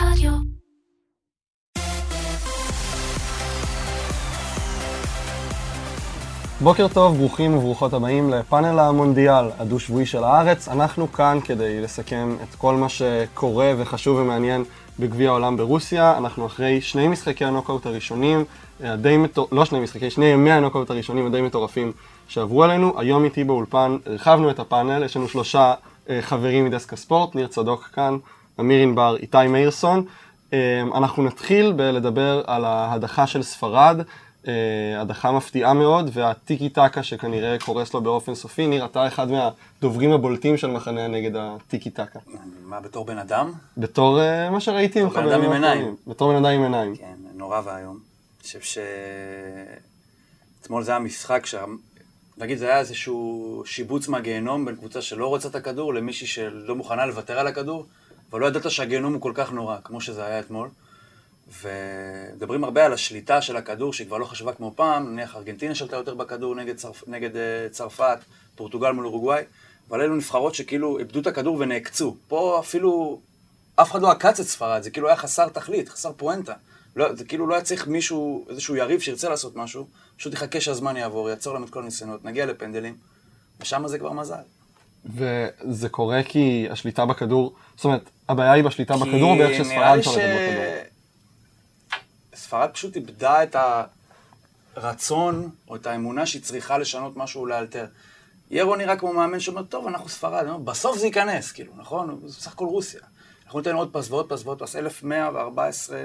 רדיו. בוקר טוב, ברוכים וברוכות הבאים לפאנל המונדיאל הדו-שבועי של הארץ. אנחנו כאן כדי לסכם את כל מה שקורה וחשוב ומעניין בגביע העולם ברוסיה. אנחנו אחרי שני משחקי הנוקאוט הראשונים, אה, די מטור... לא שני משחקי, שני ימי הנוקאוט הראשונים הדי מטורפים שעברו עלינו. היום איתי באולפן הרחבנו את הפאנל, יש לנו שלושה אה, חברים מדסק הספורט, ניר צדוק כאן, אמיר ענבר, איתי מאירסון. אה, אנחנו נתחיל בלדבר על ההדחה של ספרד. אה, הדחה מפתיעה מאוד, והטיקי טקה שכנראה קורס לו באופן סופי. ניר, אתה אחד מהדוברים הבולטים של מחנה הנגד הטיקי טקה. מה, בתור בן אדם? בתור אה, מה שראיתי עם בתור בן חברים אדם עם עיניים. בתור בן אדם עם עיניים. כן, נורא ואיום. אני חושב ש... אתמול זה היה משחק ש... נגיד, זה היה איזשהו שיבוץ מהגיהנום בין קבוצה שלא רוצה את הכדור למישהי שלא מוכנה לוותר על הכדור, אבל לא ידעת שהגיהנום הוא כל כך נורא, כמו שזה היה אתמול. ומדברים הרבה על השליטה של הכדור, שהיא כבר לא חשובה כמו פעם, נניח ארגנטינה שלטה יותר בכדור נגד, צרפ... נגד uh, צרפת, פורטוגל מול אורוגוואי, אבל אלו נבחרות שכאילו איבדו את הכדור ונעקצו. פה אפילו אף אחד לא עקץ את ספרד, זה כאילו היה חסר תכלית, חסר פואנטה. לא, זה כאילו לא היה צריך מישהו, איזשהו יריב שירצה לעשות משהו, פשוט יחכה שהזמן יעבור, יעצור להם את כל הניסיונות, נגיע לפנדלים, ושם זה כבר מזל. וזה קורה כי השליטה בכדור, זאת אומרת, הבעיה היא בשליטה בכדור, או באיך נראה שספרד שולטת בכדור? ספרד פשוט איבדה את הרצון או את האמונה שהיא צריכה לשנות משהו לאלתר. ירו נראה כמו מאמן שאומר, טוב, אנחנו ספרד, בסוף זה ייכנס, כאילו, נכון? זה בסך הכל רוסיה. אנחנו ניתן עוד פס ועוד פס ועוד פס, 1114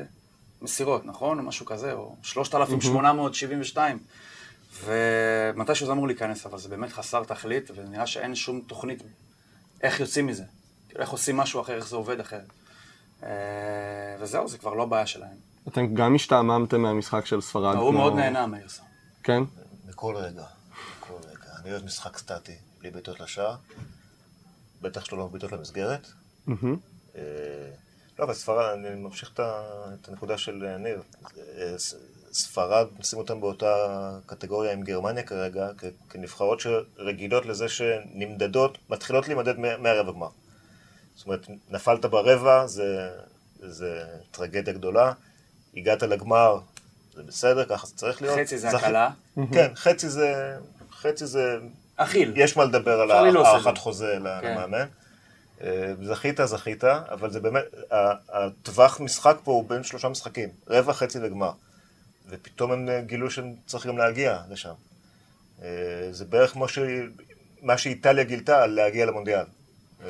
מסירות, נכון? או משהו כזה, או 3872. ומתישהו זה אמור להיכנס, אבל זה באמת חסר תכלית, ונראה שאין שום תוכנית איך יוצאים מזה. כאילו, איך עושים משהו אחר, איך זה עובד אחרת. אה, וזהו, זה כבר לא בעיה שלהם. אתם גם השתעממתם מהמשחק של ספרד. הוא כמו- מאוד נהנה, מאירסון. כן? בכל רגע, בכל רגע. אני אוהב משחק סטטי, בלי בעיטות לשער. בטח שלא בעיטות למסגרת. אה, לא, אבל ספרד, אני ממשיך את הנקודה של אה, ניר. ספרד, נשים אותם באותה קטגוריה עם גרמניה כרגע, כנבחרות שרגילות לזה שנמדדות, מתחילות להימדד מה- מהרבע גמר. זאת אומרת, נפלת ברבע, זה, זה טרגדיה גדולה. הגעת לגמר, זה בסדר, ככה זה צריך להיות. חצי זה הקלה. כן, חצי זה... חצי זה... אכיל. יש מה לדבר על הארכת זה. חוזה כן. למאמן. אה, זכית, זכית, אבל זה באמת, הטווח משחק פה הוא בין שלושה משחקים, רבע, חצי וגמר. ופתאום הם אה, גילו שהם צריכים גם להגיע לשם. אה, זה בערך כמו ש... מה שאיטליה גילתה על להגיע למונדיאל. אה,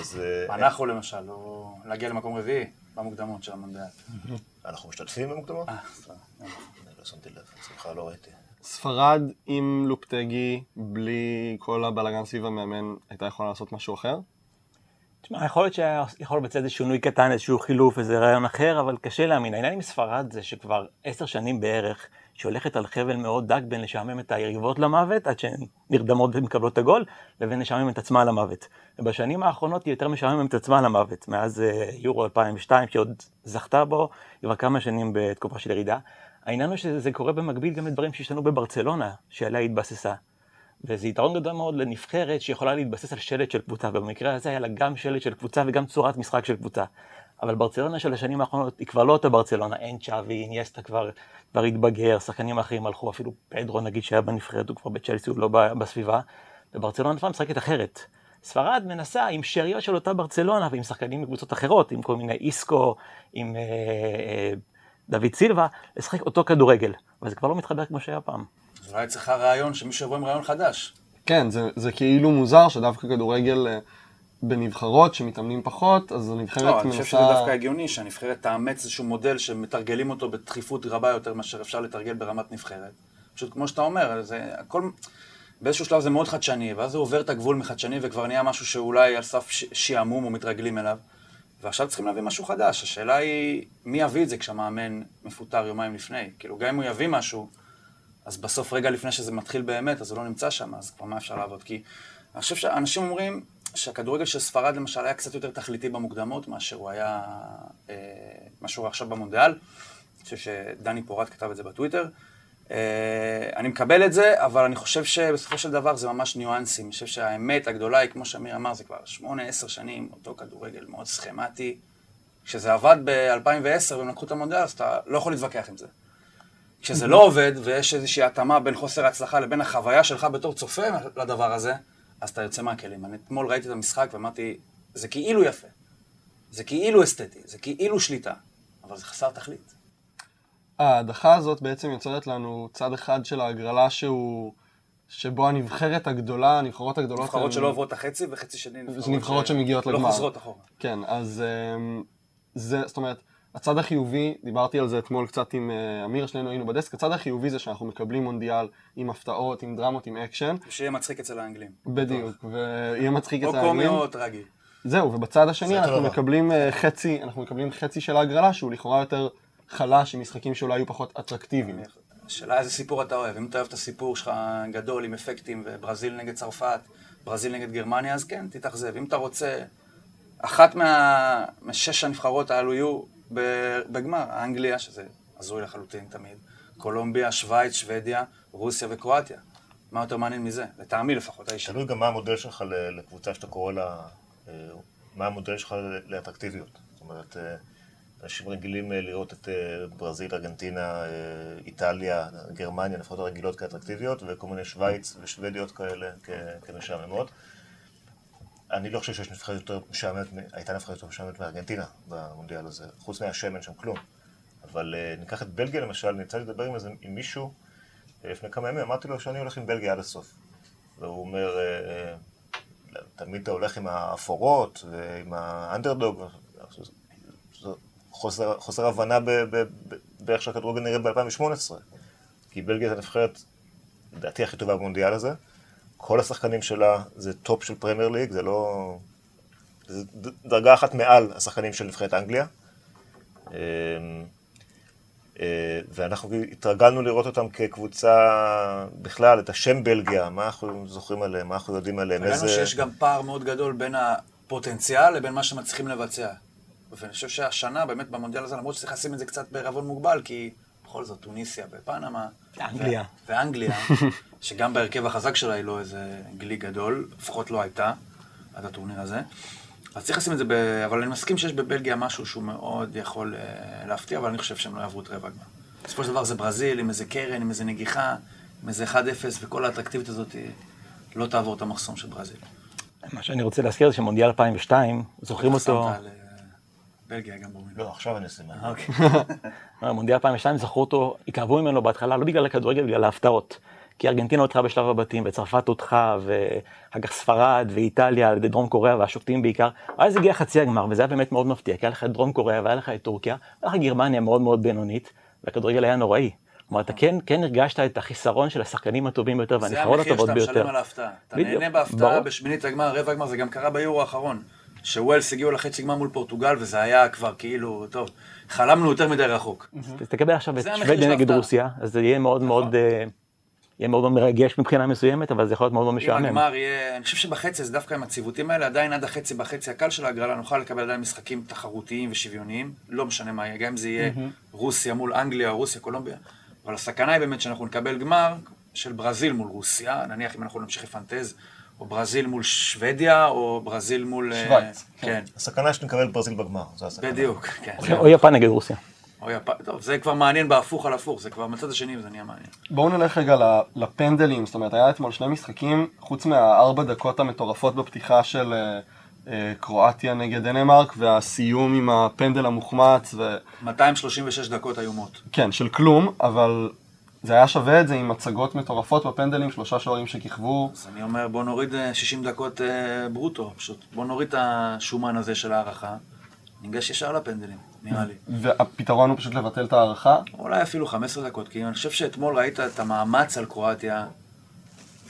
אז אנחנו למשל, או להגיע למקום רביעי במוקדמות של המונדיאל. אנחנו משתתפים במוקדמות? אה. אני לא שמתי לב, סליחה, לא ראיתי. ספרד עם לופטגי, בלי כל הבלאגן סביב המאמן, הייתה יכולה לעשות משהו אחר? תשמע, יכול להיות שיכול בצד איזה שינוי קטן, איזשהו חילוף, איזה רעיון אחר, אבל קשה להאמין. העניין עם ספרד זה שכבר עשר שנים בערך, שהיא הולכת על חבל מאוד דק בין לשעמם את היריבות למוות, עד שהן נרדמות ומקבלות את הגול, לבין לשעמם את עצמה למוות. ובשנים האחרונות היא יותר משעממת את עצמה למוות, מאז אה, יורו 2002, שעוד זכתה בו, היא כבר כמה שנים בתקופה של ירידה. העניין הוא שזה קורה במקביל גם לדברים שהשתנו בברצלונה, שעליה התבססה. וזה יתרון גדול מאוד לנבחרת שיכולה להתבסס על שלט של קבוצה, ובמקרה הזה היה לה גם שלט של קבוצה וגם צורת משחק של קבוצה. אבל ברצלונה של השנים האחרונות היא כבר לא אותה ברצלונה, אין צ'אבי, אינייסטה כבר, כבר התבגר, שחקנים אחרים הלכו, אפילו פדרו נגיד שהיה בנבחרת, הוא כבר בצ'לסי, הוא לא בסביבה, וברצלונה כבר משחקת אחרת. ספרד מנסה עם שאריות של אותה ברצלונה ועם שחקנים מקבוצות אחרות, עם כל מיני איסקו, עם אה, אה, דוד סילבה, לשחק אותו כדורגל, אבל זה כבר לא מתחבר כמו שהיה פעם. אז אולי צריכה רעיון, שמישהו יבוא עם רעיון חדש. כן, זה, זה כאילו מוזר שדווקא כדורגל אה, בנבחרות שמתאמנים פחות, אז הנבחרת לא, אני חושב שזה מנסה... דווקא הגיוני שהנבחרת תאמץ איזשהו מודל שמתרגלים אותו בתכיפות רבה יותר מאשר אפשר לתרגל ברמת נבחרת. פשוט כמו שאתה אומר, זה הכל... באיזשהו שלב זה מאוד חדשני, ואז זה עובר את הגבול מחדשני וכבר נהיה משהו שאולי על סף שעמום או מתרגלים אליו. ועכשיו צריכים להביא משהו חדש. השאלה היא, מי יביא את זה כשהמאמן מפוטר יומיים לפני? כאילו, גם אם הוא יביא משהו, אז בסוף, רגע לפני שזה מתחיל באמת, אז הוא לא נמצא שם, אז כבר מה אפשר לעבוד? כי אני חושב שאנשים אומרים שהכדורגל של ספרד למשל היה קצת יותר תכליתי במוקדמות מאשר הוא היה, אה, מה שהוא עכשיו במונדיאל. אני חושב שדני פורט כתב את זה בטוויטר. אה, אני מקבל את זה, אבל אני חושב שבסופו של דבר זה ממש ניואנסים. אני חושב שהאמת הגדולה היא, כמו שאמיר אמר, זה כבר שמונה, עשר שנים, אותו כדורגל מאוד סכמטי, כשזה עבד ב-2010 והם לקחו את המונדיאל, אז אתה לא יכול להתווכח עם זה. כשזה לא עובד, ויש איזושהי התאמה בין חוסר ההצלחה לבין החוויה שלך בתור צופה לדבר הזה, אז אתה יוצא מהכלים. אני אתמול ראיתי את המשחק ואמרתי, זה כאילו יפה, זה כאילו אסתטי, זה כאילו שליטה, אבל זה חסר תכלית. ההדחה הזאת בעצם יוצרת לנו צד אחד של ההגרלה שהוא... שבו הנבחרת הגדולה, הנבחרות הגדולות... נבחרות שלא עוברות את החצי וחצי שני נבחרות, נבחרות ש... שמגיעות לא לגמר. לא חוזרות אחורה. כן, אז אמ, זה, זאת אומרת, הצד החיובי, דיברתי על זה אתמול קצת עם אה, אמיר, שנינו היינו בדסק, הצד החיובי זה שאנחנו מקבלים מונדיאל עם הפתעות, עם דרמות, עם אקשן. ושיהיה מצחיק אצל האנגלים. בדיוק, ויהיה מצחיק אצל האנגלים. או קומי או טרגי. זהו, ובצד השני אנחנו מקבלים אה, חצי, אנחנו מקבלים חצי של ההגרלה, שהוא לכאורה יותר חלש, עם משחקים שאולי היו פחות אטרקטיביים. השאלה איזה סיפור אתה אוהב. אם אתה אוהב את הסיפור שלך גדול עם אפקטים וברזיל נגד צרפת, ברזיל נגד גרמניה, אז כן, תתאכזב. אם אתה רוצה, אחת מה... משש הנבחרות האלו יהיו בגמר, אנגליה, שזה הזוי לחלוטין תמיד, קולומביה, שווייץ, שוודיה, רוסיה וקרואטיה. מה יותר מעניין מזה? לטעמי לפחות, האיש. תלוי גם מה המודל שלך לקבוצה שאתה קורא לה, אה, מה המודל שלך לאטרקטיביות. זאת אומרת, אה, אנשים רגילים אה, לראות את ברזיל, ארגנטינה, איטליה, גרמניה, לפחות הרגילות כאטרקטיביות, וכל מיני שווייץ ושוודיות כאלה כמשעממות. אני לא חושב שיש נבחרת יותר משעממת, הייתה נבחרת יותר משעממת מארגנטינה במונדיאל הזה, חוץ מהשמן שם כלום. אבל uh, ניקח את בלגיה למשל, אני יצא לדבר עם, עם מישהו uh, לפני כמה ימים, אמרתי לו שאני הולך עם בלגיה עד הסוף. והוא אומר, uh, תמיד אתה הולך עם האפורות ועם האנדרדוג, חוסר, חוסר הבנה באיך שהכדורגל נראה ב-2018. כי בלגיה זה הנבחרת, לדעתי, הכי טובה במונדיאל הזה. כל השחקנים שלה זה טופ של פרמייר ליג, זה לא... זה דרגה אחת מעל השחקנים של נבחרת אנגליה. אמ, אה, ואנחנו התרגלנו לראות אותם כקבוצה בכלל, את השם בלגיה, מה אנחנו זוכרים עליהם, מה אנחנו יודעים עליהם, איזה... ראינו שיש גם פער מאוד גדול בין הפוטנציאל לבין מה שמצליחים לבצע. ואני חושב שהשנה, באמת, במונדיאל הזה, למרות שצריך לשים את זה קצת בערבון מוגבל, כי בכל זאת, טוניסיה ופנמה. ואנגליה. ואנגליה, שגם בהרכב החזק שלה היא לא איזה גלי גדול, לפחות לא הייתה עד הטורניר הזה. אז צריך לשים את זה ב... אבל אני מסכים שיש בבלגיה משהו שהוא מאוד יכול uh, להפתיע, אבל אני חושב שהם לא יעברו את רבע הגמר. בסופו של דבר זה ברזיל, עם איזה קרן, עם איזה נגיחה, עם איזה 1-0, וכל האטרקטיבית הזאת לא תעבור את המחסום של ברזיל. מה שאני רוצה להזכיר זה שמונדיאל 2002, זוכרים אותו... בלגיה גם ברורים. לא, עכשיו אני אשים. אוקיי. מונדיאל 2002, זכרו אותו, התאהבו ממנו בהתחלה, לא בגלל הכדורגל, בגלל ההפתעות. כי ארגנטינה הודחה בשלב הבתים, וצרפת הודחה, ואחר כך ספרד, ואיטליה, על ידי דרום קוריאה, והשופטים בעיקר. ואז הגיע חצי הגמר, וזה היה באמת מאוד מפתיע, כי היה לך את דרום קוריאה, והיה לך את טורקיה, והיה לך גרמניה מאוד מאוד בינונית, והכדורגל היה נוראי. כלומר, אתה כן, כן הרגשת את החיסרון של השחקנים הטובים ביותר והנבחרות הטובות ביותר. זה המחיר שאתה משלם על ההפתעה. אתה נהנה בהפתעה בשמינית הגמר, רבע הגמר, זה גם קרה ביורו האחרון. שווילס הגיעו לחצי גמר מול פורטוגל, וזה היה כבר כאילו, טוב, חלמנו יותר מדי רחוק. תקבל עכשיו את שוודיה נגד רוסיה, אז זה יהיה מאוד מאוד... נכון. אה, יהיה מאוד מאוד מרגש מבחינה מסוימת, אבל זה יכול להיות מאוד מאוד משעמם. אם הגמר יהיה, אני חושב שבחצי, זה דווקא עם הציוותים האלה, עדיין עד החצי, בחצי הקל של ההגרלה, נוכל לקבל עדיין משחקים תחרותיים ושוויוניים, לא משנה מה יהיה, גם אם זה יהיה רוסיה מול אנגליה או רוסיה, קולומביה, אבל הסכנה היא באמת שאנחנו נקבל גמר של ברזיל מול רוסיה, נניח אם אנחנו נמשיך לפנטז, או ברזיל מול שוודיה, או ברזיל מול... אה, שווייץ. כן. הסכנה שנקבל ברזיל בגמר, זו הסכנה. בדיוק, כן. או יפן נגד רוסיה. או יפן, טוב, זה כבר מעניין בהפוך על הפוך, זה כבר מצד השני וזה נהיה מעניין. בואו נלך רגע לפנדלים, זאת אומרת, היה אתמול שני משחקים, חוץ מהארבע דקות המטורפות בפתיחה של אה, אה, קרואטיה נגד דנמרק, והסיום עם הפנדל המוחמץ. ו... 236 דקות איומות. כן, של כלום, אבל זה היה שווה את זה עם הצגות מטורפות בפנדלים, שלושה שוערים שכיכבו. אז אני אומר, בוא נוריד 60 אה, דקות אה, ברוטו, פשוט. בוא נוריד את השומן הזה של ההערכה, ניגש ישר לפנדלים, נראה לי. והפתרון הוא פשוט לבטל את ההערכה? אולי אפילו 15 דקות, כי אני חושב שאתמול ראית את המאמץ על קרואטיה,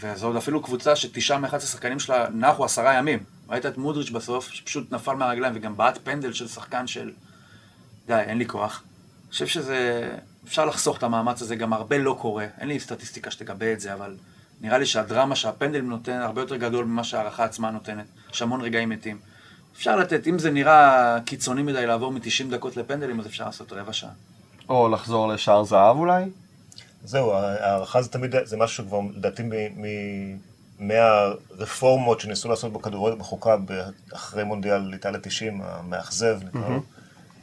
וזו עוד אפילו קבוצה שתשעה מ-11 שחקנים שלה נחו עשרה ימים. ראית את מודריץ' בסוף, שפשוט נפל מהרגליים, וגם בעט פנדל של שחקן של... די, אין לי כוח. אני חושב שזה... אפשר לחסוך את המאמץ הזה, גם הרבה לא קורה. אין לי סטטיסטיקה שתגבה את זה, אבל נראה לי שהדרמה שהפנדל נותן הרבה יותר גדול ממה שההערכה עצמה נותנת. יש המון רגעים מתים. אפשר לתת, אם זה נראה קיצוני מדי לעבור מ-90 דקות לפנדלים, אז אפשר לעשות רבע שעה. או לחזור לשער זהב אולי? זהו, ההערכה זה תמיד, זה משהו שכבר, לדעתי, מהרפורמות שניסו לעשות בכדורגל בחוקה אחרי מונדיאל איטליה 90, המאכזב, נקרא לו.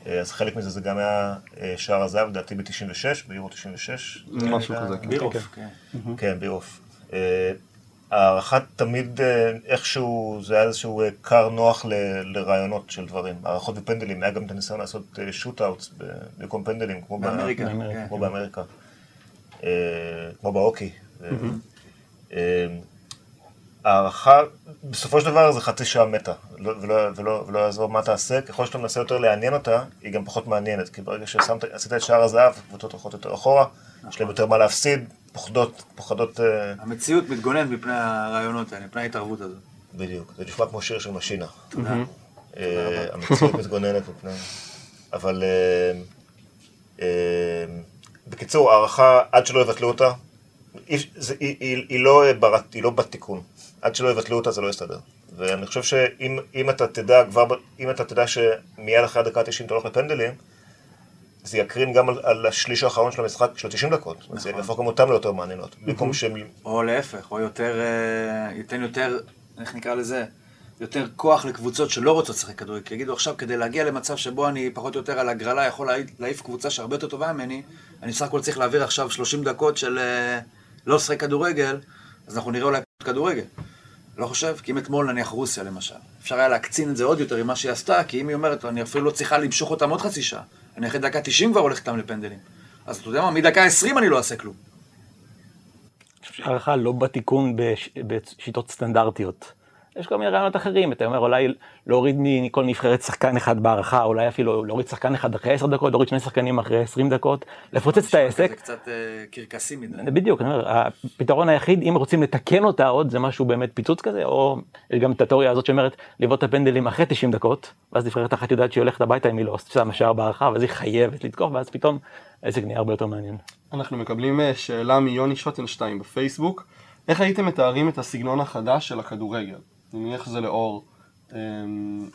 אה, אז חלק מזה זה גם היה אה, שער הזהב, לדעתי ב-96, ביורו 96. משהו כזה, כן. בירוף, כן. כן, בירוף. אה, הערכה תמיד איכשהו, זה היה איזשהו כר נוח ל- לרעיונות של דברים. הערכות ופנדלים, היה גם את הניסיון לעשות שוט-אאוטס במקום פנדלים, כמו באמריקה, באמריקה. כן. כמו באמריקה. כמו בהוקי. הערכה, בסופו של דבר זה חצי שעה מתה, לא- ולא, ולא, ולא יעזור מה תעשה, ככל שאתה מנסה יותר לעניין אותה, היא גם פחות מעניינת, כי ברגע שעשית את שער הזהב, קבוצות הולכות יותר אחורה, יש להם יותר מה להפסיד, פוחדות, פוחדות, אה, המציאות מתגוננת מפני הרעיונות האלה, מפני ההתערבות הזאת. בדיוק, זה נשמע כמו שיר של משינה. תודה. אה, המציאות מתגוננת מפני... אבל אה, בקיצור, הערכה, עד שלא יבטלו אותה, זה- היא- היא היא לא ברת- היא לא בת תיקון. עד שלא יבטלו אותה זה לא יסתדר. ואני חושב שאם אם אתה תדע כבר, אם אתה תדע שמיד אחרי הדקה ה-90 אתה הולך לפנדלים, זה יקרין גם על, על השליש האחרון של המשחק של ה-90 דקות. נכון. זה יהפוך גם אותם ליותר מעניינות. במקום שהם... או להפך, או יותר, אה, ייתן יותר, איך נקרא לזה? יותר כוח לקבוצות שלא רוצות לשחק כדורגל. כי יגידו עכשיו, כדי להגיע למצב שבו אני פחות או יותר על הגרלה יכול להעיף- קבוצה שהרבה יותר טובה ממני, אני בסך הכל צריך להעביר עכשיו 30 דקות של אה, לא לשחק כדורגל, אז אנחנו נראה אולי כדורגל. לא חושב? כי אם אתמול נניח רוסיה למשל, אפשר היה להקצין את זה עוד יותר עם מה שהיא עשתה, כי אם היא אומרת, אני אפילו לא צריכה למשוך אותם עוד חצי שעה, אני אחרי דקה 90 כבר הולך איתם לפנדלים. אז אתה יודע מה, מדקה 20 אני לא אעשה כלום. הערכה לא בתיקון בש... בשיטות סטנדרטיות. יש כל מיני רעיונות אחרים, אתה אומר אולי להוריד מכל נבחרת שחקן אחד בהערכה, אולי אפילו להוריד שחקן אחד אחרי 10 דקות, להוריד שני שחקנים אחרי 20 דקות, לפוצץ את העסק. זה קצת אה, קרקסי מדי. בדיוק, אני אומר, הפתרון היחיד, אם רוצים לתקן אותה עוד, זה משהו באמת פיצוץ כזה, או יש גם את התיאוריה הזאת שאומרת לבעוט את הפנדלים אחרי 90 דקות, ואז נבחרת אחת יודעת שהיא הולכת הביתה אם היא לא שמה שער בהערכה, ואז היא חייבת לתקוף, ואז פתאום העסק נהיה הרבה יותר מעניין. אנחנו מקבלים אה, שאלה מיוני שוטנשטיין בפייסבוק. איך הייתם מתארים את הסגנון החדש של הכדורגל? אני מניח שזה לאור אמ.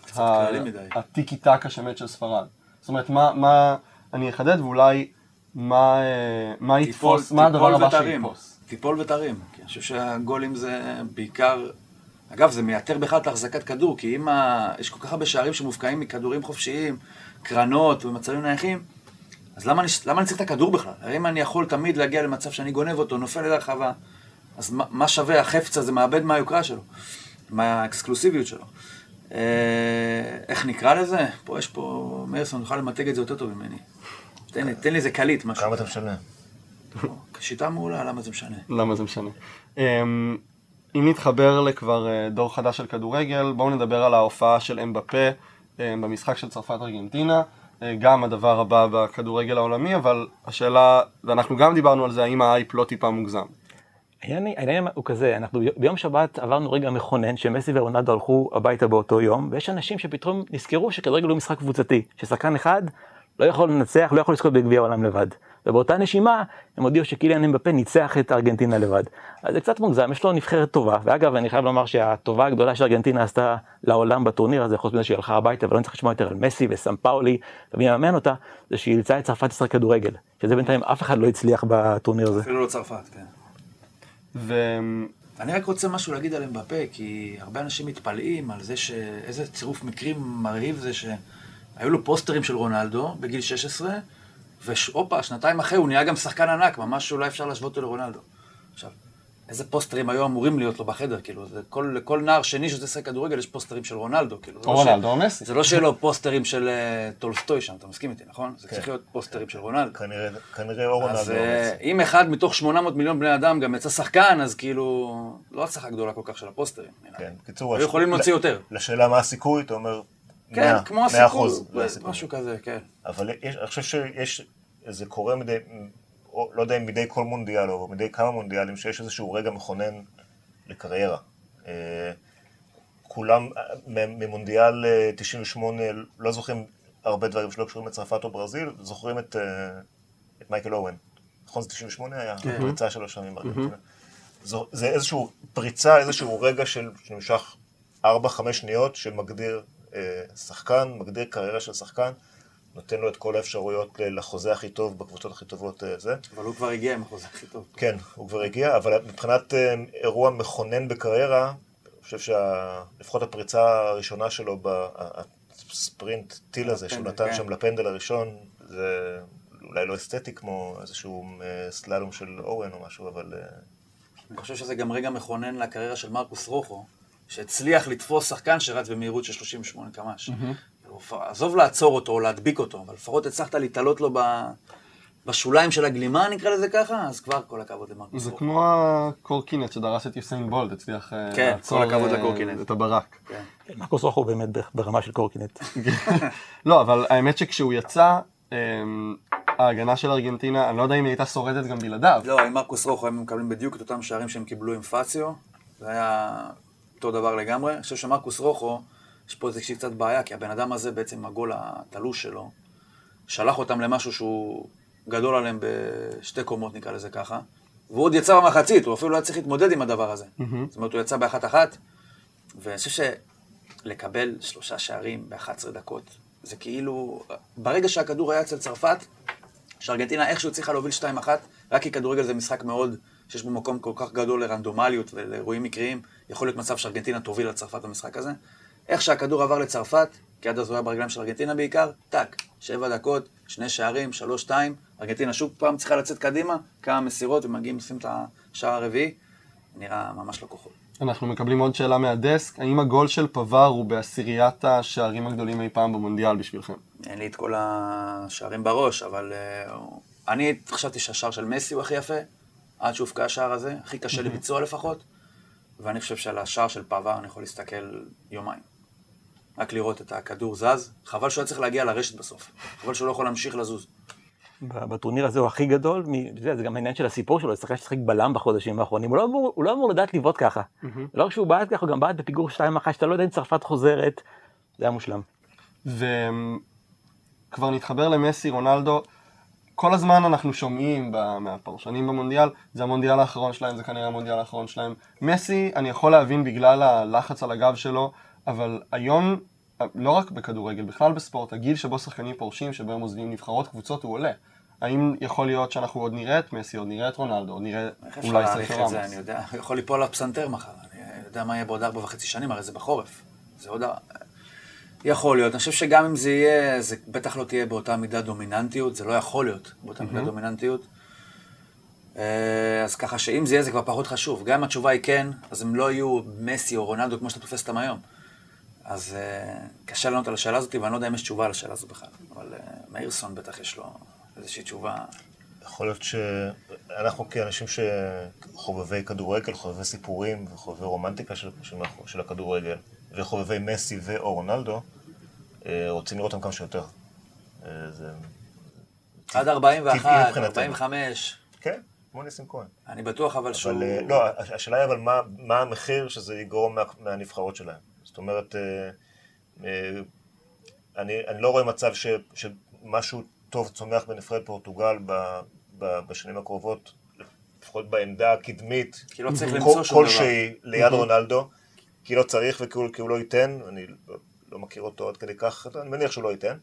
הטיקי טקה שמת של ספרד. זאת אומרת, מה, מה, אני אחדד ואולי מה, אה, מה יתפוס, מה הדבר הבא. שיתפוס. תיפול ותרים. כי אני חושב שהגולים זה בעיקר... אגב, זה מייתר בכלל את החזקת כדור, כי אם ה... יש כל כך הרבה שערים שמובקעים מכדורים חופשיים, קרנות ומצבים נייחים, אז למה אני, למה אני צריך את הכדור בכלל? הרי אם אני יכול תמיד להגיע למצב שאני גונב אותו, נופל אל הרחבה, אז מה, מה שווה החפץ הזה מאבד מהיוקרה שלו, מהאקסקלוסיביות שלו. אה, איך נקרא לזה? פה יש פה, מאירסון יוכל למתג את זה יותר טוב ממני. תן לי, תן לי איזה קליט, משהו. כמה אתה משלם? שיטה מעולה, למה זה משנה? למה זה משנה? אמ, אם נתחבר לכבר אה, דור חדש של כדורגל, בואו נדבר על ההופעה של אמבפה אה, במשחק של צרפת-ארגנטינה. גם הדבר הבא בכדורגל העולמי, אבל השאלה, ואנחנו גם דיברנו על זה, האם האייפ לא טיפה מוגזם. העניין הוא כזה, אנחנו ביום שבת עברנו רגע מכונן שמסי ורונלדו הלכו הביתה באותו יום, ויש אנשים שפתאום נזכרו שכדורגל הוא משחק קבוצתי, ששחקן אחד לא יכול לנצח, לא יכול לזכות בגביע העולם לבד. ובאותה נשימה הם הודיעו שקיליאן אמבפה ניצח את ארגנטינה לבד. אז זה קצת מוגזם, יש לו נבחרת טובה, ואגב אני חייב לומר שהטובה הגדולה שארגנטינה עשתה לעולם בטורניר הזה, חוץ מזה שהיא הלכה הביתה ולא נצטרך לשמוע יותר על מסי וסן פאולי, ומי יאמן אותה, זה שהיא אילצה את צרפת לשחק כדורגל, שזה בינתיים אף אחד לא הצליח בטורניר הזה. אפילו לא צרפת, כן. ו... אני רק רוצה משהו להגיד על אמבפה, כי הרבה אנשים מתפלאים על זה ש... איזה צירוף מקרים מרהיב זה שהיו לו פוסטרים של רונלדו בגיל 16, והופה, שנתיים אחרי הוא נהיה גם שחקן ענק, ממש אולי אפשר להשוות אותו לרונלדו. עכשיו, איזה פוסטרים היו אמורים להיות לו בחדר, כאילו, זה כל, לכל נער שמשחק לשחק כדורגל יש פוסטרים של רונלדו, כאילו. או לא רונלדו או מסי. זה לא שיהיה לו פוסטרים של אה, טולסטוי שם, אתה מסכים איתי, נכון? זה צריך להיות פוסטרים של רונלדו. כנראה, כנראה או אז רונלדו או אה, מסי. אם אחד מתוך 800 מיליון בני אדם גם יצא שחקן, אז כאילו, לא הצלחה גדולה כל כך של הפוסטרים. כן, בקיצור, היו יכולים להוציא יותר. לשאלה מה הסיכוי, אתה אומר, כן, מאה- כמו מאה הסיכוי, אחוז. משהו כזה, כן. אבל יש, אני חושב שיש, זה קורה מדי, או, לא יודע אם מדי כל מונדיאל או מדי כמה מונדיאלים, שיש איזשהו רגע מכונן לקריירה. אה, כולם, אה, ממונדיאל אה, 98 לא זוכרים הרבה דברים שלא קשורים לצרפת או ברזיל, זוכרים את, אה, את מייקל אורן. נכון, זה 98 היה? הפריצה שלו שם עם ארגנטינה. זה איזשהו פריצה, איזשהו רגע של, שנמשך 4-5 שניות, שמגדיר אה, שחקן, מגדיר קריירה של שחקן, נותן לו את כל האפשרויות לחוזה הכי טוב, בקבוצות הכי טובות אה, זה. אבל הוא כבר הגיע עם החוזה הכי טוב. כן, הוא כבר הגיע, אבל מבחינת אה, אירוע מכונן בקריירה, אני חושב שלפחות הפריצה הראשונה שלו, הספרינט טיל הזה שהוא נתן כן. שם לפנדל הראשון, זה אולי לא אסתטי כמו איזשהו אה, סללום של אורן או משהו, אבל אני חושב שזה גם רגע מכונן לקריירה של מרקוס רוחו, שהצליח לתפוס שחקן שרץ במהירות של 38 קמ"ש. כאילו, עזוב לעצור אותו או להדביק אותו, אבל לפחות הצלחת להתעלות לו ב... בשוליים של הגלימה, נקרא לזה ככה, אז כבר כל הכבוד למרקוס זה. כמו הקורקינט שדרס את יוסיין בולט, הצליח אה, כן, לעצור כל הכבוד אה, לקורקינט. את הברק. כן. מרקוס רוחו הוא באמת ברמה של קורקינט. לא, אבל האמת שכשהוא יצא, אמ, ההגנה של ארגנטינה, אני לא יודע אם היא הייתה שורדת גם בלעדיו. לא, עם מרקוס רוחו הם מקבלים בדיוק את אותם שערים שהם קיבלו עם פציו. זה היה אותו דבר לגמרי. אני חושב שמרקוס רוחו, יש פה איזושהי קצת בעיה, כי הבן אדם הזה בעצם, הגול התלוש שלו, שלח אותם למשהו שהוא גדול עליהם בשתי קומות, נקרא לזה ככה. והוא עוד יצא במחצית, הוא אפילו לא היה צריך להתמודד עם הדבר הזה. זאת אומרת, הוא יצא באחת-אחת, ואני חושב שלקבל שלושה שערים ב-11 דקות, זה כאילו, ברגע שהכדור היה אצל צרפת, שארגנטינה איכשהו הצליחה להוביל 2-1, רק כי כדורגל זה משחק מאוד, שיש בו מקום כל כך גדול לרנדומליות ולאירועים מקריים, יכול להיות מצב שארגנטינה תוביל על צרפת במשחק הזה. איך שהכדור עבר לצרפת, כי עד אז הוא היה ברגליים של ארגנטינה בעיקר, טאק, שבע דקות, שני שערים, שלוש, שתיים, ארגנטינה שוב פעם צריכה לצאת קדימה, כמה מסירות ומגיעים לשים את השער הרביעי, נראה ממש לא כוחות. אנחנו מקבלים עוד שאלה מהדסק, האם הגול של פבר הוא בעשיריית השערים הגדולים אי פעם במונדיאל בשבילכם? אין לי את כל השערים בראש, אבל uh, אני חשבתי שהשער של מסי הוא הכי יפה, עד שהופקע השער הזה, הכי קשה לביצוע לפחות, ואני חושב שעל השער של פאבר אני יכול להסתכל יומיים. רק לראות את הכדור זז, חבל שהוא היה צריך להגיע לרשת בסוף, חבל שהוא לא יכול להמשיך לזוז. בטורניר הזה הוא הכי גדול, זה, זה גם העניין של הסיפור שלו, שחקן ששיחק בלם בחודשים האחרונים, הוא לא אמור, הוא לא אמור לדעת לבעוט ככה. לא רק שהוא בעט ככה, הוא גם בעט בפיגור 2-1, שאתה לא יודע אם צרפת חוזרת, זה היה מושלם. וכבר נתחבר למסי, רונלדו, כל הזמן אנחנו שומעים ב- מהפרשנים במונדיאל, זה המונדיאל האחרון שלהם, זה כנראה המונדיאל האחרון שלהם. מסי, אני יכול להבין בגלל הלחץ על הגב שלו, אבל היום, לא רק בכדורגל, בכלל בספורט, הגיל שבו שחקנים פורשים, שבו הם עוזבים נבחרות קבוצות, הוא עולה. האם יכול להיות שאנחנו עוד נראה את מסי, עוד נראה את רונלדו, עוד נראה אולי זה? רמוס? אני יודע, יכול ליפול על הפסנתר מחר, אני יודע מה יהיה בעוד ארבע וחצי שנים, הרי זה בחורף. זה עוד... יכול להיות, אני חושב שגם אם זה יהיה, זה בטח לא תהיה באותה מידה דומיננטיות, זה לא יכול להיות באותה מידה דומיננטיות. אה, אז ככה שאם זה יהיה, זה כבר פחות חשוב. גם אם התשובה היא כן, אז הם לא יהיו מסי או רונלדו כמו שאתה תופס אותם היום. אז אה, קשה לענות על השאלה הזאת, ואני לא יודע אם יש תשובה על השאלה הזאת בכלל. אבל אה, מאירסון בטח יש לו איזושהי תשובה. יכול להיות שאנחנו כאנשים שחובבי כדורגל, חובבי סיפורים וחובבי רומנטיקה של, של, של הכדורגל, וחובבי מסי ו/או רונלדו, אה, רוצים לראות אותם כמה שיותר. אה, זה... עד 41, טבעי מבחינתנו. 45, כן, כמו ניסים כהן. אני בטוח אבל שהוא... אבל אה, לא, השאלה היא אבל מה, מה המחיר שזה יגרום מה, מהנבחרות שלהם. זאת אומרת, אה, אה, אני, אני לא רואה מצב ש, שמשהו טוב צומח בנבחרת פורטוגל ב, ב, בשנים הקרובות, לפחות בעמדה הקדמית, כי לא צריך כל- למצוא שום דבר. כלשהי ליד רונלדו, כי לא צריך וכי הוא, לא ייתן, אני לא, לא מכיר אותו עד כדי כך, אני מניח שהוא לא ייתן.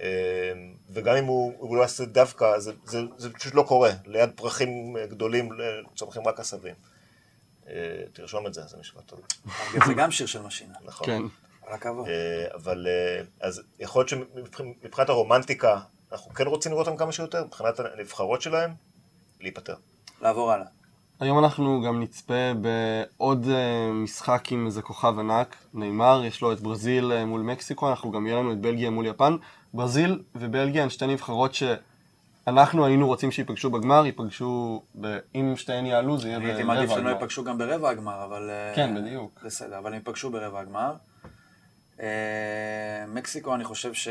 אה, וגם אם הוא, הוא לא יעשה דווקא, זה, זה, זה פשוט לא קורה. ליד פרחים גדולים צומחים רק עשבים. אה, תרשום את זה, זה משפט טוב. זה גם שיר של משינה. נכון. כן. אה, אבל אה, אז יכול להיות שמבחינת הרומנטיקה, אנחנו כן רוצים לראות אותם כמה שיותר, מבחינת הנבחרות שלהם, להיפטר. לעבור הלאה. היום אנחנו גם נצפה בעוד משחק עם איזה כוכב ענק, נאמר, יש לו את ברזיל מול מקסיקו, אנחנו גם יהיה לנו את בלגיה מול יפן. ברזיל ובלגיה הן שתי נבחרות שאנחנו היינו רוצים שייפגשו בגמר, ייפגשו, ב... אם שתיהן יעלו זה יהיה אני הייתי ברבע מעדיף שהם לא הגמר. ייפגשו גם ברבע הגמר, אבל... אה, כן, בדיוק. בסדר, אבל הם ייפגשו ברבע הגמר. אה, מקסיקו, אני חושב ש...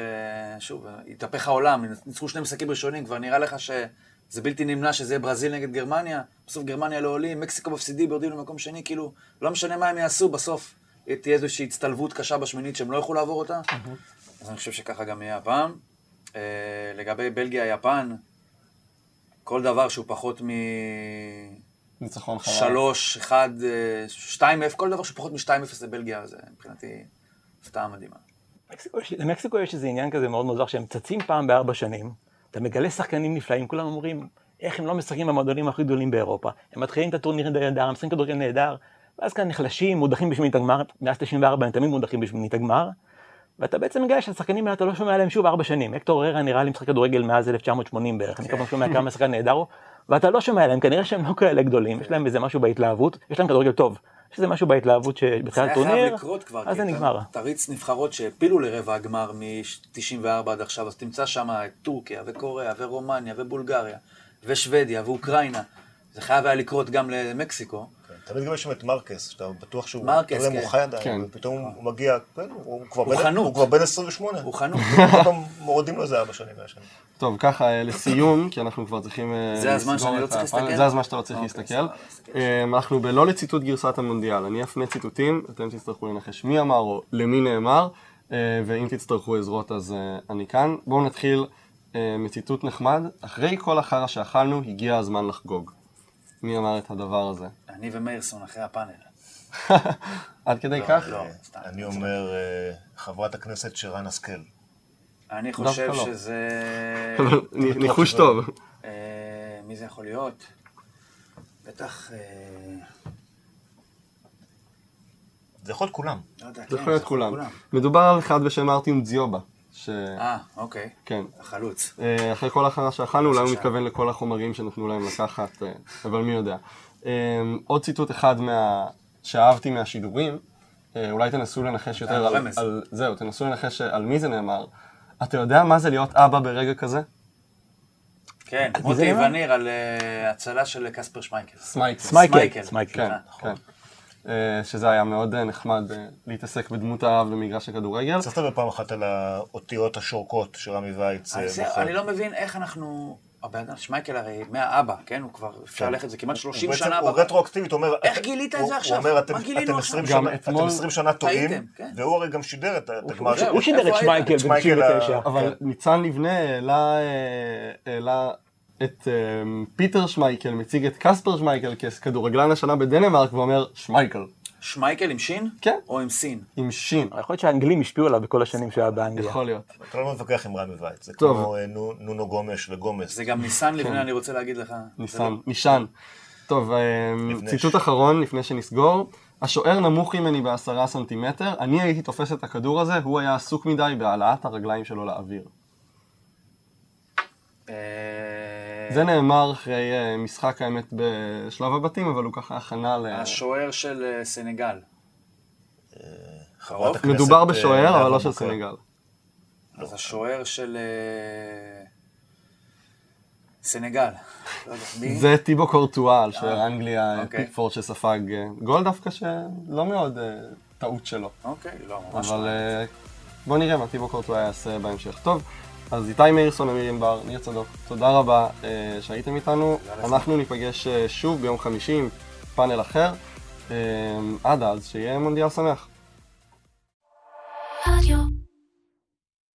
שוב, התהפך העולם, ניצחו שני משחקים ראשונים, כבר נראה לך שזה בלתי נמנע שזה יהיה ברזיל נגד גרמניה, בסוף גרמניה לא עולים, מקסיקו מפסידים, יורדים למקום שני, כאילו, לא משנה מה הם יעשו, בסוף תהיה איזושהי הצטלבות קשה בשמינית שהם לא יוכלו לעבור אותה. אז אני חושב שככה גם יהיה הפעם. אה, לגבי בלגיה-יפן, כל דבר שהוא פחות מ... ניצחון. שלוש, אחד, אה, שתיים אפס, כל דבר שהוא פחות משתיים אפס לבלגיה, זה מבחינתי הפתעה מדהימה. למקסיקו יש איזה עניין כזה מאוד מוזר, שהם צצים פעם בארבע שנים, אתה מגלה שחקנים נפלאים, כולם אומרים, איך הם לא משחקים במועדונים הכי גדולים באירופה. הם מתחילים את הטורניר נהדר, הם משחקים כדורגל נהדר, ואז כאן נחלשים, מודחים בשמינית הגמר, מאז 94 הם תמיד מודחים בשמינית הגמר, ואתה בעצם מגלה שהשחקנים האלה אתה לא שומע עליהם שוב ארבע שנים. הקטור ררה נראה לי משחק כדורגל מאז 1980 בערך, אני כל פעם שומע כמה שחקן נהדר הוא, ואתה לא שומע עליהם, כנראה שהם לא כאלה גדולים, יש להם איזה משהו בהתלהבות, יש להם כדורגל טוב. יש איזה משהו בהתלהבות שבתחילת זה היה חייב טורניר, לקרות כבר, אז זה נגמר. תריץ נבחרות שהעפילו לרבע הגמר מ-94 עד עכשיו, אז תמצא שם את טורקיה וקוריאה ורומניה ובולגריה ושוודיה ואוקראינה. זה חייב היה לקרות גם למקסיקו. כן, תמיד גם יש שם את מרקס, שאתה בטוח שהוא מרקס, כן. מוכן כן. עדיין, ופתאום הוא מגיע, כן, הוא כבר הוא בן- חנוק. הוא כבר בן 28. הוא חנוק. כל פעם מורידים לו איזה ארבע שנים מהשנים. טוב, ככה, אה, לסיום, כי אנחנו כבר צריכים אה, זה הזמן שאני לא צריך. להסתכל? זה הזמן שאתה לא צריך אוקיי, להסתכל. אה, אנחנו בלא לציטוט גרסת המונדיאל. אני אפנה ציטוטים, אתם תצטרכו לנחש מי אמר או למי נאמר, אה, ואם תצטרכו עזרות אז אני כאן. בואו נתחיל מציטוט נחמד. אחרי כל החרא שאכלנו, הגיע הזמן לחגוג. מי אמר את הדבר הזה? אני ומאירסון אחרי הפאנל. עד כדי כך? לא, סתם. אני אומר, אה, חברת הכנסת שרן השכל. אני חושב לא. שזה... ניחוש טוב. אה, מי זה יכול להיות? בטח... אה, זה יכול להיות כולם. לא יודע, זה כן, יכול להיות כולם. מדובר על אחד בשם ארטיום dziובה. ש... אה, אוקיי. כן. החלוץ. אה, אחרי כל ההכנה שאכלנו, אולי הוא. מתכוון לכל החומרים שנתנו להם לקחת, אה, אבל מי יודע. אה, עוד ציטוט אחד מה... שאהבתי מהשידורים, אולי תנסו לנחש יותר על. על... זהו, תנסו לנחש על מי זה נאמר. אתה יודע מה זה להיות אבא ברגע כזה? כן, מוטי? וניר על הצלה של קספר שמייכל. סמייכל. סמייכל, סמייכל. כן, כן. אה, שזה היה מאוד אה, נחמד אה, להתעסק בדמות האב במגרש הכדורגל. צריך לדבר פעם אחת על האותיות השורקות שרמי ויץ בוחר. אני לא מבין איך אנחנו... הבן אדם, שמייקל הרי מהאבא, כן? הוא כבר, אפשר ללכת, זה כמעט 30 הוא בעצם- שנה. הוא. רטרואקטיבית, הוא אומר... איך גילית את זה עכשיו? הוא אומר, אתם מה גילינו אתם עכשיו? 20 גם שנה- אתמול- אתם 20 שנה טועים, כן. והוא הרי גם שידר את הגמר. הוא שידר את? שמייקל שמייקל ב-99. ה- אבל כן. ניצן לבנה העלה את אה, פיטר שמייקל, מציג את קספר שמייקל ככדורגלן השנה בדנמרק, ואומר שמייקל, שמייקל עם שין? כן. או עם סין? עם שין. יכול להיות שהאנגלים השפיעו עליו בכל השנים שהוא היה באנגליה. יכול להיות. אתה לא מתווכח עם רמי וייץ, זה טוב. כמו אה, נו- נונו גומש וגומס. זה גם ניסן לבנה, אני רוצה להגיד לך. ניסן, לא- נישן. טוב, אה, נבנש. ציטוט אחרון לפני שנסגור. השוער נמוך ממני בעשרה סנטימטר, אני הייתי תופס את הכדור הזה, הוא היה עסוק מדי בהעלאת הרגליים שלו לאוויר. אה, זה נאמר אחרי אה, משחק האמת בשלב הבתים, אבל הוא ככה הכנה ל... השוער של אה, סנגל. מדובר אה, בשוער, אבל נאוה לא של. סנגל. אז השוער של אה, סנגל. לא? זה טיבו קורטואה, על שוער אנגליה, אוקיי. פיקפורד שספג אה, גול דווקא שלא מאוד אה, טעות שלו. אוקיי, לא, ממש אבל לא. אה, בוא נראה מה טיבו קורטואה יעשה בהמשך. טוב, אז איתי מאירסון, אמיר ענבר, ניר צדוק, תודה רבה אה, שהייתם איתנו. אנחנו ניפגש אה, שוב ביום חמישי עם פאנל אחר. אה, עד אז, שיהיה מונדיאל שמח.